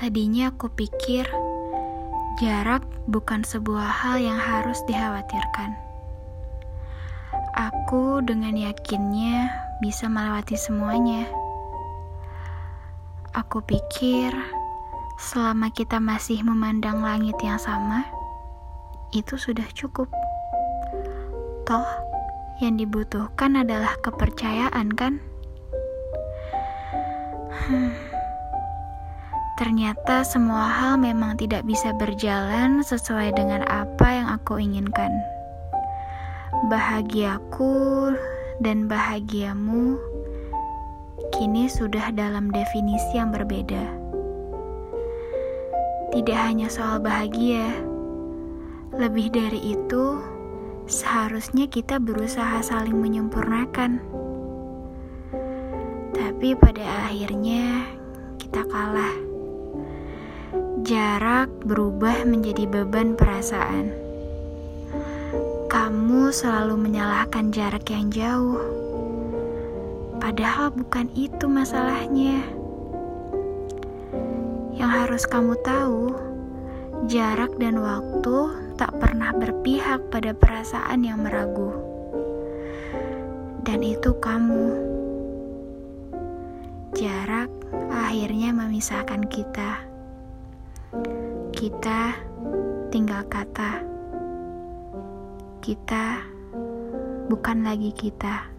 Tadinya aku pikir jarak bukan sebuah hal yang harus dikhawatirkan. Aku dengan yakinnya bisa melewati semuanya. Aku pikir selama kita masih memandang langit yang sama, itu sudah cukup. Toh, yang dibutuhkan adalah kepercayaan, kan? Hmm. Ternyata semua hal memang tidak bisa berjalan sesuai dengan apa yang aku inginkan. Bahagiaku dan bahagiamu kini sudah dalam definisi yang berbeda. Tidak hanya soal bahagia, lebih dari itu, seharusnya kita berusaha saling menyempurnakan. Tapi pada akhirnya kita kalah. Jarak berubah menjadi beban perasaan. Kamu selalu menyalahkan jarak yang jauh, padahal bukan itu masalahnya. Yang harus kamu tahu, jarak dan waktu tak pernah berpihak pada perasaan yang meragu, dan itu kamu. Jarak akhirnya memisahkan kita. Kita tinggal kata, kita bukan lagi kita.